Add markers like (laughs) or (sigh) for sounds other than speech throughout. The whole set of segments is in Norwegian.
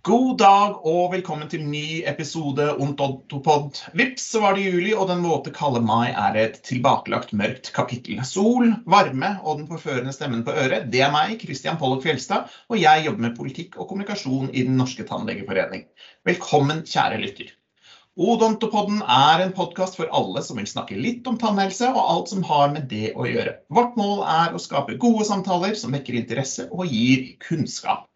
God dag og velkommen til ny episode Ontontopod. Vips, så var det juli, og den våte, kalde mai er et tilbakelagt mørkt kapittel. Sol, varme og den forførende stemmen på øret, det er meg, Christian Pollock Fjelstad, og jeg jobber med politikk og kommunikasjon i Den norske tannlegeforening. Velkommen, kjære lytter. Odontopodden er en podkast for alle som vil snakke litt om tannhelse og alt som har med det å gjøre. Vårt mål er å skape gode samtaler som vekker interesse og gir kunnskap.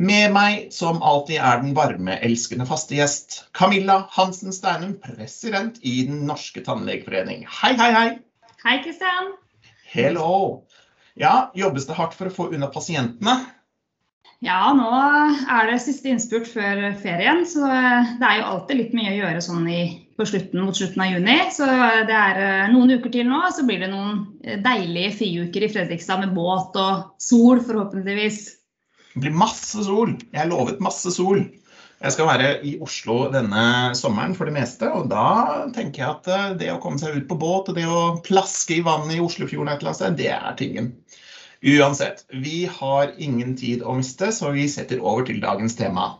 Med meg som alltid er den varme, elskende faste gjest, Camilla Hansen Steinum, president i Den norske tannlegeforening. Hei, hei, hei. Hei, Kristian. Hello. Ja, jobbes det hardt for å få unna pasientene? Ja, nå er det siste innspurt før ferien, så det er jo alltid litt mye å gjøre sånn i, på slutten, mot slutten av juni. Så det er eh, noen uker til nå, så blir det noen deilige friuker i Fredrikstad med båt og sol, forhåpentligvis. Det blir masse sol. Jeg er lovet masse sol. Jeg skal være i Oslo denne sommeren for det meste, og da tenker jeg at eh, det å komme seg ut på båt og det å plaske i vannet i Oslofjorden et eller annet sted, det er tingen. Uansett, vi har ingen tid å miste, så vi setter over til dagens tema.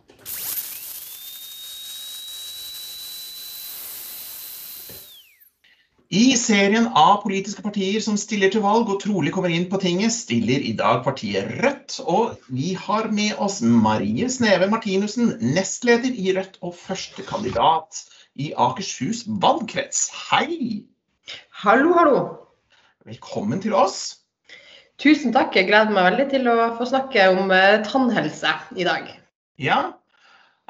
I serien av politiske partier som stiller til valg og trolig kommer inn på tinget, stiller i dag partiet Rødt. Og vi har med oss Marie Sneve Martinussen, nestleder i Rødt og førstekandidat i Akershus valgkrets. Hei! Hallo, hallo. Velkommen til oss. Tusen takk. Jeg gleder meg veldig til å få snakke om eh, tannhelse i dag. Ja,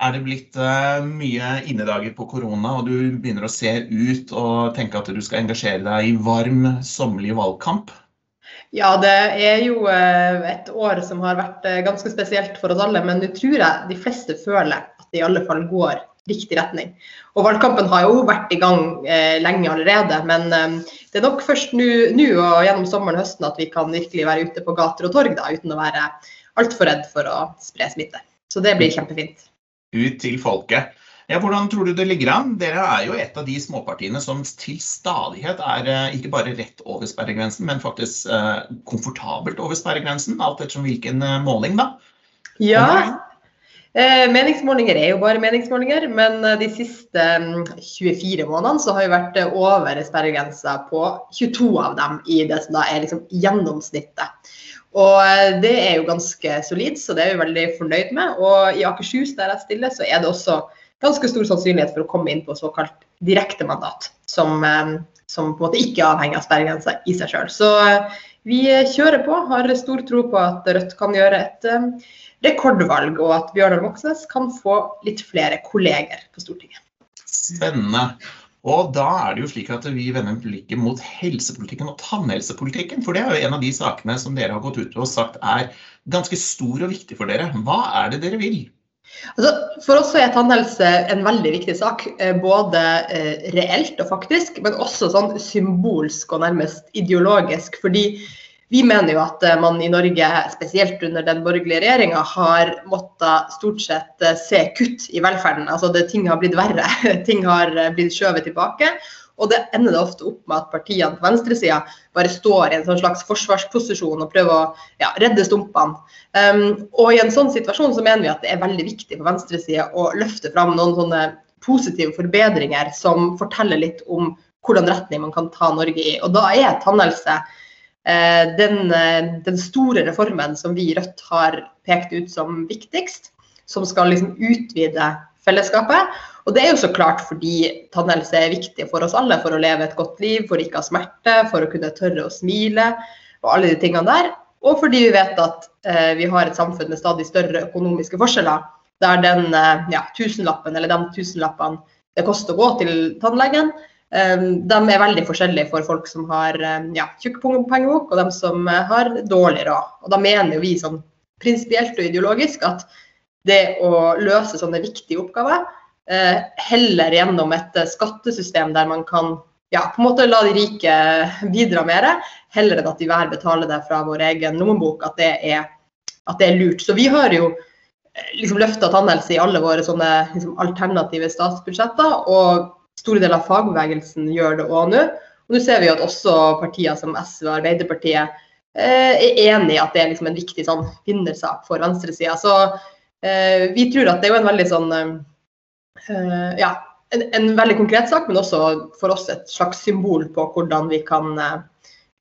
er det blitt uh, mye innedager på korona, og du begynner å se ut og tenke at du skal engasjere deg i varm, sommerlig valgkamp? Ja, det er jo uh, et år som har vært uh, ganske spesielt for oss alle. Men nå tror jeg de fleste føler at det i alle fall går riktig retning. Og valgkampen har jo vært i gang lenge allerede. Men det er nok først nå og gjennom sommeren og høsten at vi kan virkelig være ute på gater og torg da, uten å være altfor redd for å spre smitte. Så det blir kjempefint ut til folket. Ja, hvordan tror du det ligger an? Dere er jo et av de småpartiene som til stadighet er eh, ikke bare rett over sperregrensen, men faktisk eh, komfortabelt over sperregrensen, alt ettersom hvilken eh, måling, da? Ja, meningsmålinger er jo bare meningsmålinger, men de siste 24 mm, månedene så har vi vært over sperregrensa på 22 av dem i det som da er liksom gjennomsnittet. Og eh, det er jo ganske solid, så det er vi veldig fornøyd med. Og i Akershus, der jeg stiller, så er det også ganske stor sannsynlighet for å komme inn på såkalt direktemandat, som, eh, som på en måte ikke avhenger av sperregrensa i seg sjøl. Så eh, vi kjører på, har stor tro på at Rødt kan gjøre et rekordvalg, og at Bjørnar Moxnes kan få litt flere kolleger på Stortinget. Spennende. Og da er det jo slik at vi vender blikket mot helsepolitikken og tannhelsepolitikken. For det er jo en av de sakene som dere har gått ut og sagt er ganske stor og viktig for dere. Hva er det dere vil? Altså, for oss er tannhelse en veldig viktig sak. Eh, både eh, reelt og faktisk, men også sånn symbolsk og nærmest ideologisk. Fordi vi mener jo at eh, man i Norge, spesielt under den borgerlige regjeringa, har måttet stort sett eh, se kutt i velferden. Altså det, ting har blitt verre. (laughs) ting har eh, blitt skjøvet tilbake. Og det ender det ofte opp med at partiene på venstresida bare står i en sånn slags forsvarsposisjon og prøver å ja, redde stumpene. Um, og i en sånn situasjon så mener vi at det er veldig viktig på venstresida å løfte fram noen sånne positive forbedringer som forteller litt om hvordan retning man kan ta Norge i. Og da er tannhelse den, eh, den, store reformen som vi i Rødt har pekt ut som viktigst, som skal liksom utvide fellesskapet. Og det er jo så klart fordi tannhelse er viktig for oss alle for å leve et godt liv, for ikke å ha smerte, for å kunne tørre å smile og alle de tingene der. Og fordi vi vet at eh, vi har et samfunn med stadig større økonomiske forskjeller, der den eh, ja, tusenlappen eller de tusenlappene det koster å gå til tannlegen, de er veldig forskjellige for folk som har ehm, ja, tjukk pengebok og de som eh, har dårlig råd. Og da mener vi sånn prinsipielt og ideologisk at det å løse sånne viktige oppgaver eh, heller gjennom et eh, skattesystem der man kan ja, på en måte la de rike bidra mer, heller enn at de hver betaler det fra vår egen lommebok, at det er, at det er lurt. Så vi har jo liksom løfta tannhelse i alle våre sånne liksom, alternative statsbudsjetter. og store deler av fagbevegelsen gjør det òg nå. Og nå ser vi at også partier som SV og Arbeiderpartiet eh, er enig i at det er liksom en viktig sånn vinnersak for venstresida. Så vi tror at det er en veldig sånn ja, en, en, veldig konkret sak, men også for oss et slags symbol på hvordan vi kan,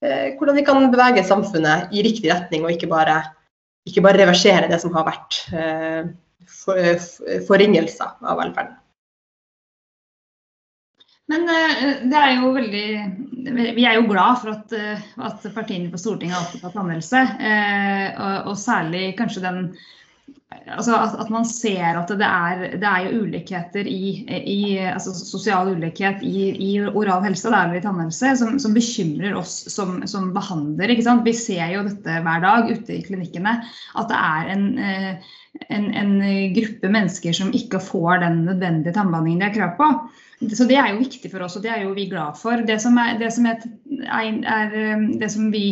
hvordan vi kan bevege samfunnet i riktig retning, og ikke bare, ikke bare reversere det som har vært for, forringelser av velferden. Men uh, det er jo veldig Vi er jo glad for at, uh, at partiene på Stortinget er opptatt av tannhelse. Uh, og, og, særlig kanskje den altså at, at, man ser at det er, det er jo ulikheter i, i altså sosial ulikhet i, i, oral helse og lærere i tannhelse som, som bekymrer oss som, som behandler. Vi ser jo dette hver dag ute i klinikkene. At det er en, en, en gruppe mennesker som ikke får den nødvendige tannbehandlingen de har krav på. Så Det er jo viktig for oss, og det er jo vi glad for. Det som er, det som er, er um, det som vi,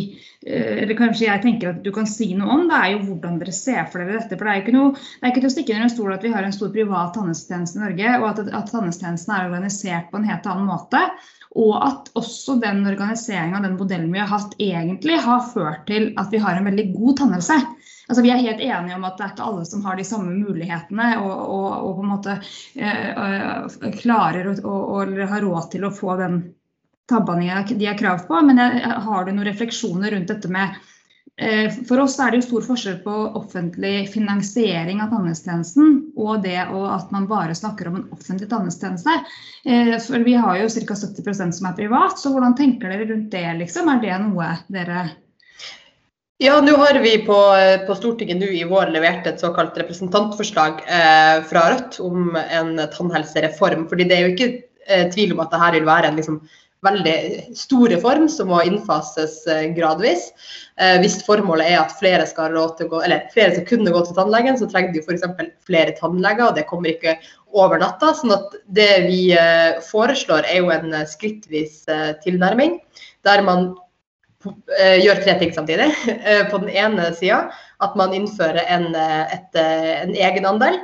eh, eller kanskje jeg tenker at du kan si noe om, det er jo hvordan dere ser for dere dette. for Det er jo ikke, noe, det er ikke til å stikke under en stol at vi har en stor privat tannhelsetjeneste i Norge, og at, at tannhelsetjenesten er organisert på en helt annen måte. Og at også den organiseringa, den modellen vi har hatt, egentlig har ført til at vi har en veldig god tannhelse. Altså, vi er helt enige om at det er ikke alle som har de samme mulighetene og, og, og på en måte eh, klarer å, har råd til å få den tannbehandlinga de har krav på. Men jeg, har du noen refleksjoner rundt dette med eh, For oss er det jo stor forskjell på offentlig finansiering av tannhelsetjenesten og det og at man bare snakker om en offentlig tannhelsetjeneste. Eh, vi har jo ca. 70% som er privat, så hvordan tenker dere rundt det? liksom? Er det noe dere ja, nå har vi på, på Stortinget nå i vår levert et såkalt representantforslag eh, fra Rødt om en tannhelsereform. fordi det er jo ikke eh, tvil om at dette vil være en liksom, veldig stor reform som må innfases eh, gradvis. Eh, hvis formålet er at flere skal, gå, flere skal, kunne gå til tannlegen, så trenger de f.eks. flere tannleger, og det kommer ikke over natta. sånn at det vi eh, foreslår er jo en skrittvis eh, tilnærming, der man gjør tre ting samtidig. (laughs) Eh, på den ene sida at man innfører en, eh, et, en egenandel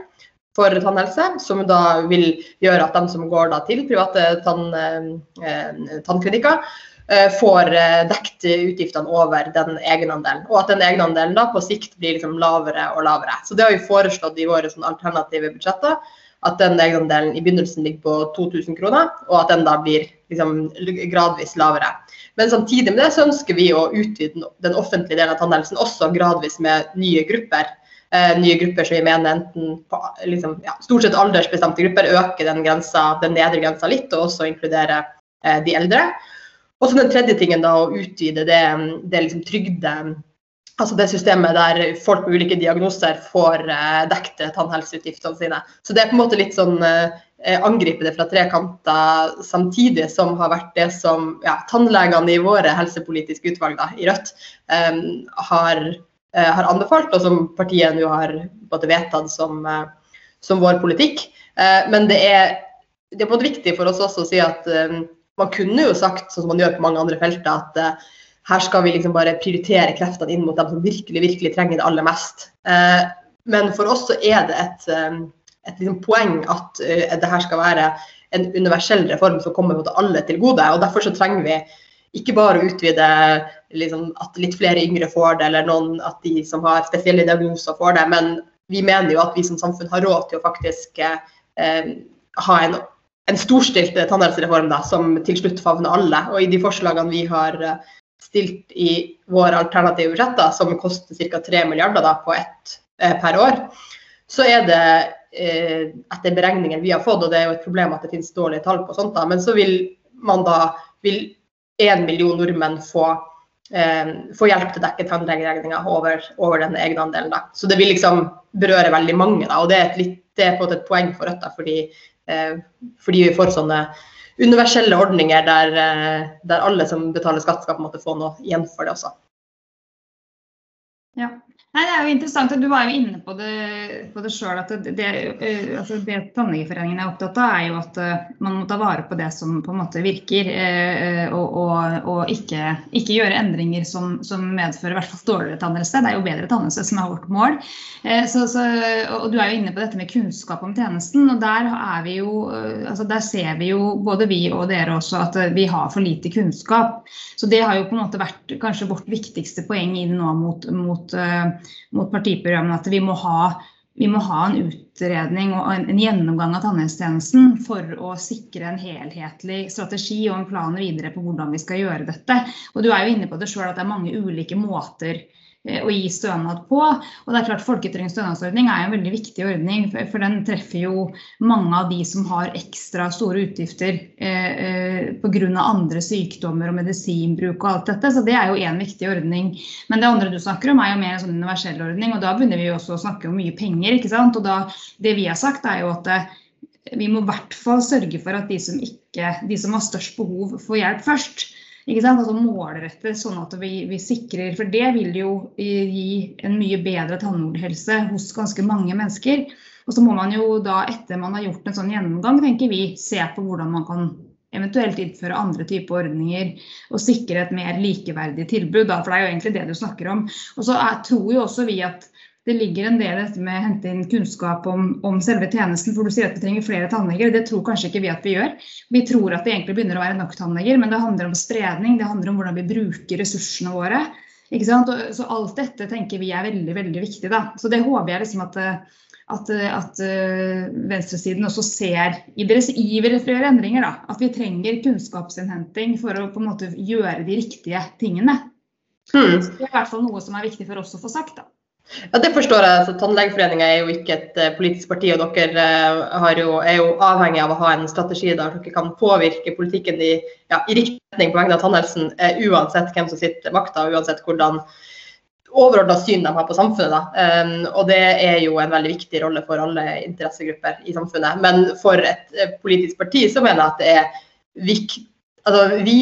for tannhelse, som da vil gjøre at de som går til private tann, tannklinikker, får dekt utgiftene over den egenandelen. Og at den egenandelen da på sikt blir liksom lavere og lavere. Så Det har vi foreslått i våre sånn alternative budsjetter. At den egenandelen i begynnelsen ligger på 2000 kroner, og at den da blir liksom gradvis lavere. Men samtidig med det så ønsker vi å utvide den offentlige delen av tannhelsen også gradvis med nye grupper. Eh, nye grupper som vi mener enten på liksom, ja, stort sett aldersbestemte grupper øker den, grensa, den nedre grensa litt, og også inkludere eh, de eldre. Og så den tredje tingen da, å utvide det, det liksom trygde Altså det systemet der folk med ulike diagnoser får eh, dekket tannhelseutgiftene sine. Så det er på en måte litt sånn eh, angripe det fra tre kanter samtidig, som har vært det som ja, tannlegene i våre helsepolitiske utvalg da, i Rødt um, har, uh, har, anbefalt, og som partiet nå har både vedtatt som, uh, som vår politikk. Uh, men det er, det er både viktig for oss også å si at man kunne jo sagt, sånn som man gjør på mange andre felter, at her skal vi liksom bare prioritere kreftene inn mot dem som virkelig, virkelig trenger det aller mest. men for oss så er det et um, et liksom poeng at uh, det her skal være en universell reform som kommer mot alle til gode. og Derfor så trenger vi ikke bare å utvide liksom, at litt flere yngre får det, eller noen at de som har spesielle diagnoser får det. Men vi mener jo at vi som samfunn har råd til å faktisk eh, ha en, en storstilt tannhelsereform da, som til slutt favner alle. Og i de forslagene vi har eh, stilt i våre alternative budsjetter, som koster ca. 3 milliarder da, på ett eh, per år, så er det etter beregningen vi har fått, og det er jo et problem at det finnes dårlige tall på sånt, da, men så vil man da vil én million nordmenn få, eh, få hjelp til å dekke tannlegeregninga over, over den egenandelen. Da. Så det vil liksom berøre veldig mange, da, og det er, litt, det er på et poeng for Rødt. Da, fordi, eh, fordi, vi får sånne universelle ordninger der, eh, der, alle som betaler skatt, skal på en måte få noe igjen for det også. Ja, Nei, Det er jo interessant, og Du var jo inne på det, på det sjøl. Det, det, eh, altså det Tannlegeforeningen er opptatt av, er jo at eh, man må ta vare på det som på en måte virker. Eh, og, og, og ikke, ikke, gjøre endringer som, som medfører i hvert fall dårligere tannhelse. Det er jo bedre tannhelse som er vårt mål. Så, så, og Du er jo inne på dette med kunnskap om tjenesten. og Der, er vi jo, altså der ser vi jo, både vi og dere også, at vi har for lite kunnskap. Så Det har jo på en måte vært kanskje vårt viktigste poeng inn nå mot, mot mot partiprogrammet at vi må ha vi må ha en utredning og en, en gjennomgang av tannhelsetjenesten for å sikre en helhetlig strategi og en plan videre på hvordan vi skal gjøre dette. Og Du er jo inne på det sjøl at det er mange ulike måter å gi stønad på. Og det er klart Folketrygdens stønadsordning er en veldig viktig ordning, for, den treffer jo mange av de som har ekstra store utgifter eh, eh pga. andre sykdommer og medisinbruk og alt dette. Så det er jo én viktig ordning. Men det andre du snakker om er jo mer en sånn universell ordning, og da begynner vi jo også å snakke om mye penger. ikke sant? Og da, det vi har sagt er jo at eh, vi må i hvert fall sørge for at de som, ikke, de som har størst behov, får hjelp først. Altså målrette, sånn at vi, vi, sikrer For det vil jo gi en mye bedre tannhelse hos ganske mange mennesker. Og så må man jo da, etter man har gjort en sånn gjennomgang, tenker vi, se på hvordan man kan eventuelt innføre andre typer ordninger og sikre et mer likeverdig tilbud. Da, for det er jo egentlig det du snakker om. Og så tror jo også vi at det ligger en del dette med å hente inn kunnskap om, om, selve tjenesten. For du sier at vi trenger flere tannleger. Det tror kanskje ikke vi at vi gjør. Vi tror at det egentlig begynner å være nok tannleger, men det handler om spredning. Det handler om hvordan vi bruker ressursene våre. Ikke sant? Så alt dette tenker vi er veldig veldig viktig. Da. Så det håper jeg liksom at, at, at uh, venstresiden også ser i deres iver etter å gjøre endringer. Da. At vi trenger kunnskapsinnhenting for å på en måte gjøre de riktige tingene. Mm. Så det er i hvert fall noe som er viktig for oss å få sagt. da. Ja, Det forstår jeg. Altså, Tannlegeforeningen er jo ikke et uh, politisk parti, og dere uh, jo, er jo avhengig av å ha en strategi der dere kan påvirke politikken i, ja, i riktig retning på vegne av tannhelsen, uh, uansett hvem som sitter makta, uansett hvordan overordna syn de har på samfunnet. Um, og det er jo en veldig viktig rolle for alle interessegrupper i samfunnet. Men for et politisk parti så mener jeg at det er viktig altså, vi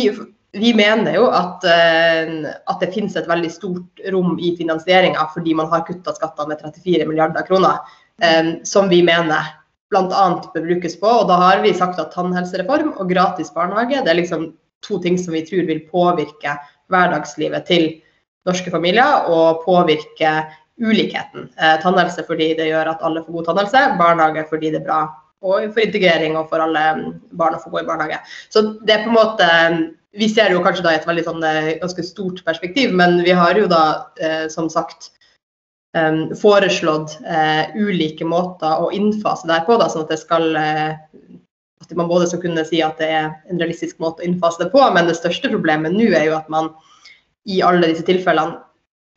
vi mener jo at, eh, at, det finnes et veldig stort rom i finansieringa fordi man har kutta skattene med 34 milliarder kroner, eh, som vi mener bl.a. bør brukes på. Og da har vi sagt at tannhelsereform og gratis barnehage det er liksom to ting som vi tror vil påvirke hverdagslivet til norske familier og påvirke ulikheten. Eh, tannhelse fordi det gjør at alle får god tannhelse, barnehage fordi det er bra og for integrering og for alle barn å få gå i barnehage. Så det er på en måte vi ser jo kanskje da i et veldig sånn, eh, ganske stort perspektiv, men vi har jo da eh, som sagt eh, foreslått eh, ulike måter å innfase det på, da, sånn at det skal at man både skal kunne si at det er en realistisk måte å innfase det på, men det største problemet nå er jo at man i alle disse tilfellene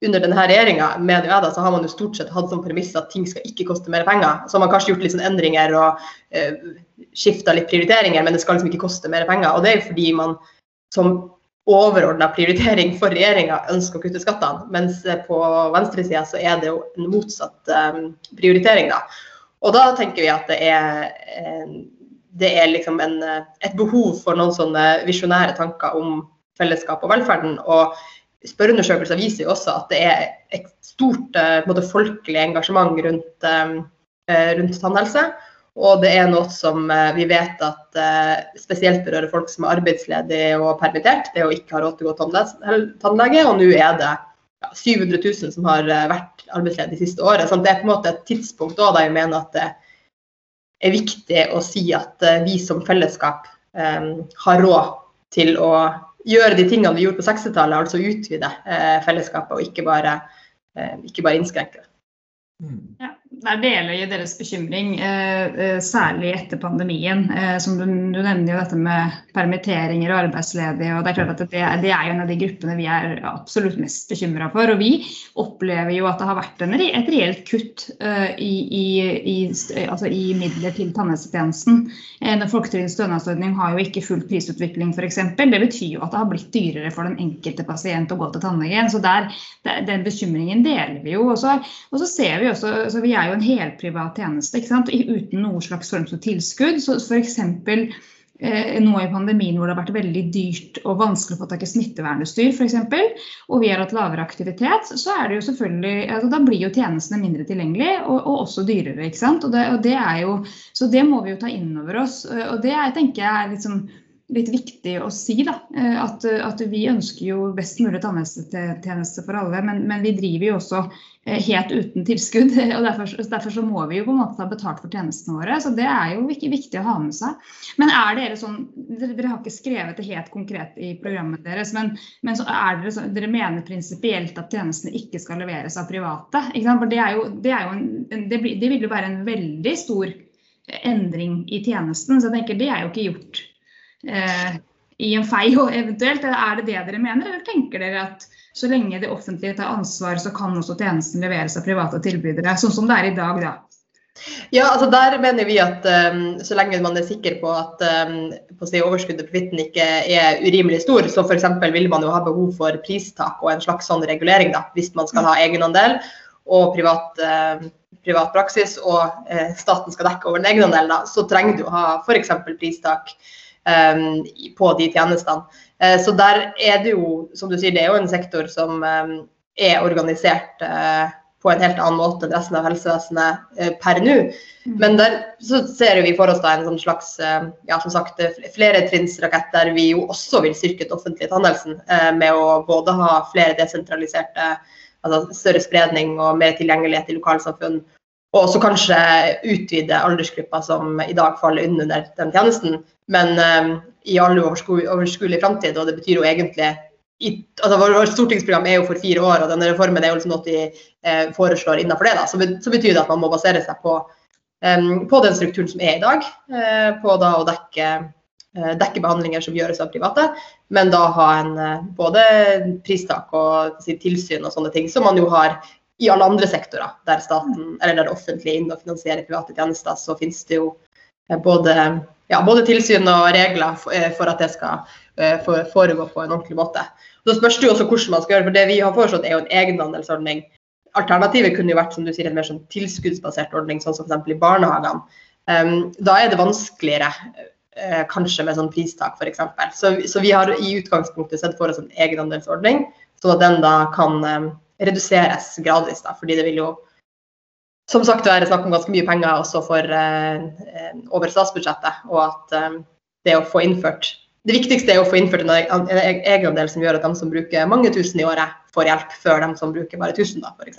under denne regjeringa mener jeg da, så har man jo stort sett hatt som premiss at ting skal ikke koste mer penger. Så har man kanskje gjort litt sånn endringer og eh, skifta litt prioriteringer, men det skal liksom ikke koste mer penger. Og det er jo fordi man som overordna prioritering for regjeringa ønsker å kutte skattene. Mens på venstresida så er det jo en motsatt um, prioritering, da. Og da tenker vi at det er, det er liksom en, et behov for noen sånne visjonære tanker om fellesskap og velferden. Og spørreundersøkelser viser jo også at det er et stort en måte, folkelig engasjement rundt, um, rundt tannhelse. Og det er noe som eh, vi vet at eh, spesielt berører folk som er arbeidsledige og permittert. Det å ikke ha råd til å gå til tannlege. Og nå er det 700 000 som har eh, vært arbeidsledige de siste året. Så det er på en måte et tidspunkt da jeg mener at det er viktig å si at vi som fellesskap har råd til å gjøre de tingene vi gjorde på 60-tallet, altså utvide fellesskapet og ikke bare, ikke bare innskrenke det. Mm. Ja der deler jo deres bekymring, eh, eh, særlig etter pandemien. Eh, som du, nevner jo dette med permitteringer og arbeidsledige. og Det er klart at det, er jo en av de gruppene vi er absolutt mest bekymra for. Og vi opplever jo at det har vært et reelt kutt i, i, i, altså i, midler til tannhelsetjenesten. Den Folketrygdens stønadsordning har jo ikke full prisutvikling f.eks. Det betyr jo at det har blitt dyrere for den enkelte pasient å gå til tannlegen. Så der, den bekymringen deler vi jo. Og så ser vi også, så vi er er jo en helprivat tjeneste uten noe slags form for tilskudd. Så f.eks. Eh, nå i pandemien hvor det har vært veldig dyrt og vanskelig å få tak i smittevernutstyr f.eks., og vi har hatt lavere aktivitet, så er det jo selvfølgelig, altså da blir jo tjenestene mindre tilgjengelige og, og også dyrere. ikke sant? Og det, og det, er jo, så det må vi jo ta inn over oss. og det jeg tenker jeg er liksom litt viktig å si. Da. Eh, at, at, vi ønsker jo best mulig tannhelsetjeneste for alle, men, men, vi driver jo også eh, helt uten tilskudd. (laughs) og derfor, derfor, så må vi jo på en måte ha betalt for tjenestene våre. Så det er jo viktig, å ha med seg. Men er dere sånn Dere, har ikke skrevet det helt konkret i programmet deres, men, men så er dere, så, dere mener prinsipielt at tjenestene ikke skal leveres av private? For det, er jo, det, er jo en, det, det vil jo være en veldig stor endring i tjenesten. Så jeg tenker det er jo ikke gjort eh, i en fei (laughs) eventuelt. Er det det dere mener, eller tenker dere at så lenge det offentlige tar ansvar, så kan også tjenesten leveres av private tilbydere, sånn som det er i dag, da? Ja, altså Der mener vi at um, så lenge man er sikker på at um, på si, overskuddet profitten ikke er urimelig stor, så f.eks. vil man jo ha behov for pristak og en slags sånn regulering da, hvis man skal ha egenandel og privat, uh, privat praksis og uh, staten skal dekke over den egenandelen, så trenger du å ha f.eks. pristak på de tjenestene. Uh, så der er det jo, som du sier, det er jo en sektor som um, er organisert uh, på en helt annen måte enn resten av helsevesenet uh, per nå. Mm. Men der så ser vi for oss da en sånn slags ja, som sagt, fleretrinnsrakett der vi jo også vil styrke den offentlige tannhelsen med å både ha flere desentraliserte altså større spredning og mer tilgjengelighet i lokalsamfunn. Og også kanskje utvide aldersgruppa som i dag faller under den tjenesten, men um, i all overskuelig framtid. Og det betyr jo egentlig i, altså Vårt stortingsprogram er jo for fire år, og denne reformen er jo liksom noe de eh, foreslår innenfor det. da, så, så, betyr det at man må basere seg på, um, på den strukturen som er i dag. Eh, på da å dekke, eh, dekke, behandlinger som gjøres av private, men da ha en eh, både pristak og si, tilsyn og sånne ting, som man jo har i alle andre sektorer der staten eller der det offentlige inn og finansierer private tjenester, så finnes det jo eh, både ja, både tilsyn og regler eh, for at det skal eh, foregå på en ordentlig måte. Så spørs det jo også hvordan man skal gjøre, for Det vi har foreslått er jo en egenandelsordning. Alternativet kunne jo vært som du sier, en mer sånn tilskuddsbasert ordning, sånn som f.eks. i barnehagene. Um, da er det vanskeligere uh, kanskje med sånn pristak f.eks. Så, så vi har i utgangspunktet sett for oss en egenandelsordning, sånn at den da kan um, reduseres gradvis. Da, fordi det vil jo som sagt være snakk om ganske mye penger også for, eh, over statsbudsjettet. Og at eh, det å få innført Det viktigste er å få innført en, en egenandel som gjør at de som bruker mange tusen i året, får hjelp før de som bruker bare 1000, da, f.eks.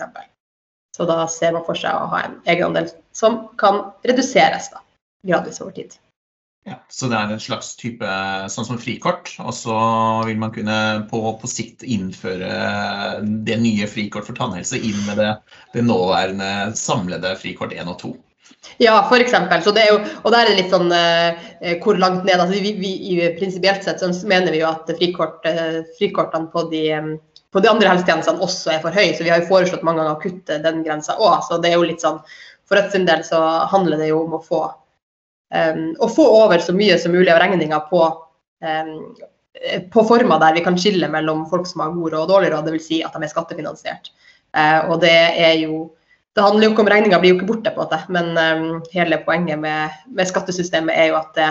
Så da ser man for seg å ha en egenandel som kan reduseres da, gradvis over tid. Ja, så det er en slags type sånn som frikort, og så vil man kunne på, på sikt innføre det nye frikort for tannhelse inn med det, det nåværende samlede frikort 1 og 2. Ja, f.eks. Så det er jo, og der er det litt sånn eh, hvor langt ned altså vi, vi, i Prinsipielt sett så mener vi jo at frikort, eh, frikortene på de, på de andre helsetjenestene også er for høye. Så vi har jo foreslått mange ganger å kutte den grensa òg. Så det er jo litt sånn For Rødt sin del så handler det jo om å få og få over så mye som mulig av regninga på, um, på former der vi kan skille mellom folk som har god råd og dårlig råd, dvs. Si at de er skattefinansiert. Uh, og det er jo det handler jo ikke om regninga blir jo ikke borte, på det, men um, hele poenget med, med, skattesystemet er jo at det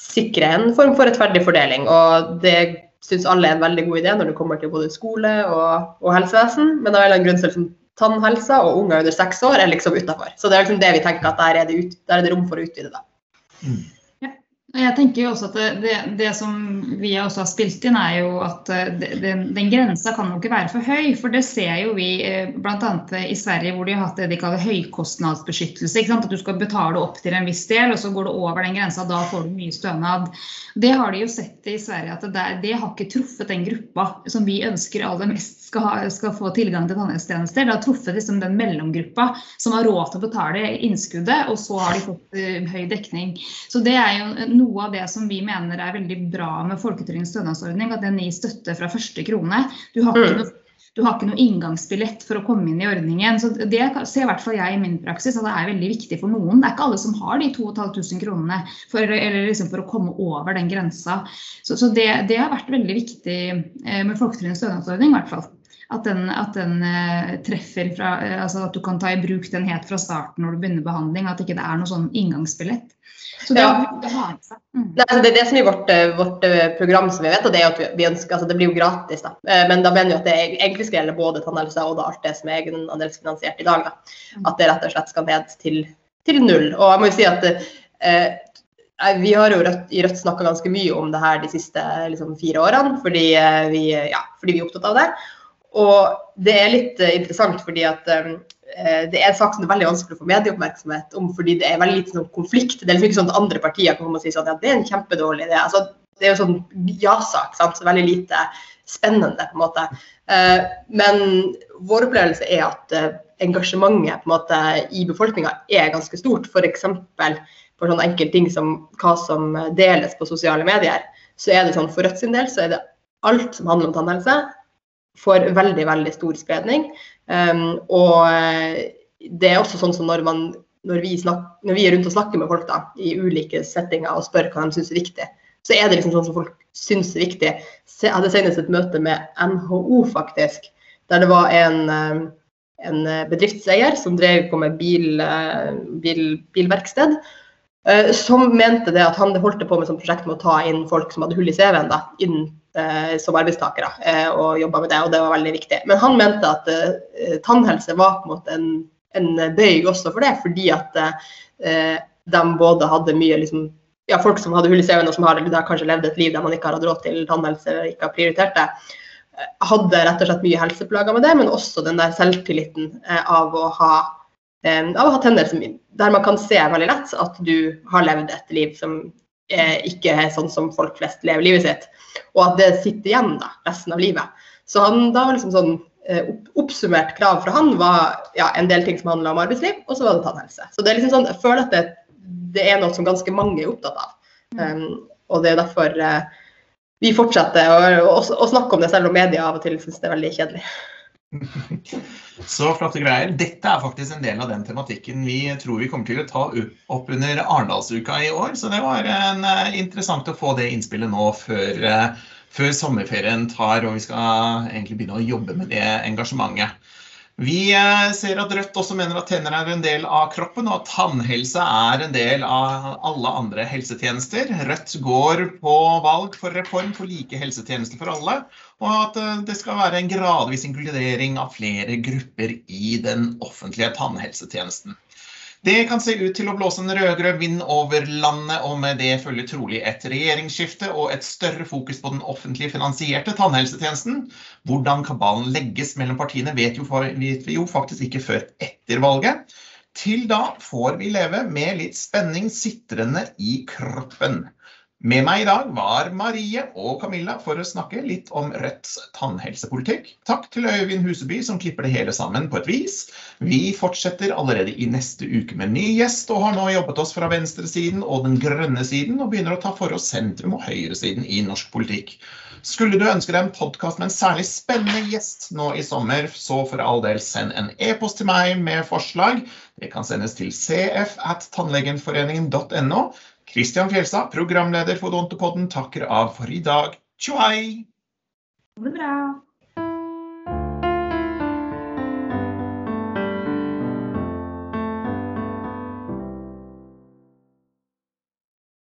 sikrer en form for rettferdig fordeling. Og det syns alle er en veldig god idé når det kommer til både skole og, og helsevesen. Men av en eller annen grunn så liksom tannhelsa og unger under seks år er liksom utafor. Så det er liksom det vi tenker at der er det, ut, der er det rom for å utvide det. Mm. Jeg tenker jo også at det, det, det, som vi også har spilt inn, er jo at eh, den, den grensa kan jo ikke være for høy. For det ser jo vi eh, bl.a. i Sverige hvor de har hatt det de kaller høykostnadsbeskyttelse. At du skal betale opp til en viss del, og så går du over den grensa. Da får du mye stønad. Det har de jo sett i Sverige at det, det har ikke truffet den gruppa som vi ønsker aller mest skal, ha, skal, få tilgang til tannhelsetjenester. Det har truffet liksom den mellomgruppa som har råd til å betale innskuddet, og så har de fått uh, høy dekning. Så Det er jo noe av det som vi mener er veldig bra med folketrygdens stønadsordning, at den gir støtte fra første krone. Du har ikke mm. noe du har ikke noe inngangsbillett for å komme inn i ordningen. så Det ser i hvert fall jeg i min praksis at det er veldig viktig for noen. Det er ikke alle som har de 2500 kronene for, liksom for, å komme over den grensa. Så, så det, det, har vært veldig viktig eh, med folketrygdens stønadsordning. i hvert fall at den, at den uh, treffer fra uh, altså At du kan ta i bruk den helt fra starten når du begynner behandling. At ikke det er noe sånn inngangsbillett. Så det, ja. det, mm. Nei, altså det er det som er vårt, eh, vårt program som vi vet, og det er at vi ønsker, altså det blir jo gratis. da. Men da mener vi at det egentlig skal gjelde både tannhelse og alt det som er egenandelsfinansiert i dag. da. Mm. At det rett og slett skal ned til, til null. Og jeg må jo si at eh, vi har jo Rødt, i Rødt snakka ganske mye om det her de siste liksom, fire årene, fordi vi, ja, fordi vi, er opptatt av det. Og det er litt uh, interessant fordi at um, det er en sak som er veldig vanskelig å få medieoppmerksomhet om, fordi det er veldig lite sånn konflikt. Det er liksom ikke sånn at andre partier kan komme og si sånn, ja, det er en kjempedårlig idé. Altså, det er jo sånn ja-sak, så veldig lite spennende, på en måte. Uh, men vår opplevelse er at engasjementet på en måte i befolkninga er ganske stort. F.eks. for sånne enkelte ting som hva som deles på sosiale medier. Så er det sånn For Rødt sin del så er det alt som handler om tannhelse, får veldig, veldig stor spredning. Um, og eh, det er også sånn som når, man, når, vi snak, når, vi er rundt og snakker med folk da, i ulike settinger og spør hva de syns er viktig, så er det liksom sånn som folk syns er viktig. Jeg hadde senest et møte med NHO, faktisk, der det var en, eh, en bedriftseier som drev på med bil, eh, bil, bilverksted. Som mente det at han holdt på med sånn prosjekt med å ta inn folk som hadde hull i CV-en, da, inn eh, som arbeidstakere eh, og jobba med det, og det var veldig viktig. Men han mente at eh, tannhelse var på en måte en, en bøyg også for det, fordi at eh, de både hadde mye liksom, ja, folk som hadde hull i CV-en og som har, har kanskje levd et liv der man ikke har hatt råd til tannhelse eller ikke har prioritert det, eh, hadde rett og slett mye helseplager med det, men også den der selvtilliten eh, av å ha av å ha tenner der man kan se veldig lett at du har levd et liv som eh, ikke er sånn som folk flest lever livet sitt. Og at det sitter igjen da, resten av livet. Så han, da var liksom sånn eh, oppsummert krav fra han var ja, en del ting som handla om arbeidsliv, og så var det tannhelse. Så det er liksom sånn, jeg føler at det, det er noe som ganske mange er opptatt av. Um, og det er derfor uh, vi fortsetter å, å, å, snakke om det, selv om media av og til syns det er veldig kjedelig. (laughs) Så flotte greier. Dette er faktisk en del av den tematikken vi tror vi kommer til å ta opp under Arendalsuka i år. Så det var en, uh, interessant å få det innspillet nå før, uh, før sommerferien tar og vi skal egentlig begynne å jobbe med det engasjementet. Vi eh, ser at Rødt også mener at tenner er en del av kroppen, og at tannhelse er en del av alle andre helsetjenester. Rødt går på valg for reform for like helsetjenester for alle, og at eh, det skal være en gradvis inkludering av flere grupper i den offentlige tannhelsetjenesten. Det kan se ut til å blåse en rød-grønn vind over landet, og med det følger trolig et regjeringsskifte og et større fokus på den offentlig finansierte tannhelsetjenesten. Hvordan kabalen legges mellom partiene vet, vi jo faktisk ikke før etter valget. Til da får vi leve med litt spenning sitrende i kroppen. Med meg i dag var Marie og Camilla for å snakke litt om Rødts tannhelsepolitikk. Takk til Øyvind Huseby som klipper det hele sammen på et vis. Vi fortsetter allerede i neste uke med ny gjest, og har nå jobbet oss fra venstresiden og den grønne siden, og begynner å ta for oss sentrum og høyresiden i norsk politikk. Skulle du ønske deg en podkast med en særlig spennende gjest nå i sommer, så for all del send en e-post til meg med forslag. Det kan sendes til cf at tannlegenforeningen.no. Kristian Fjelstad, programleder for Odontopodden, takker av for i dag. Tjohei! Ha det bra.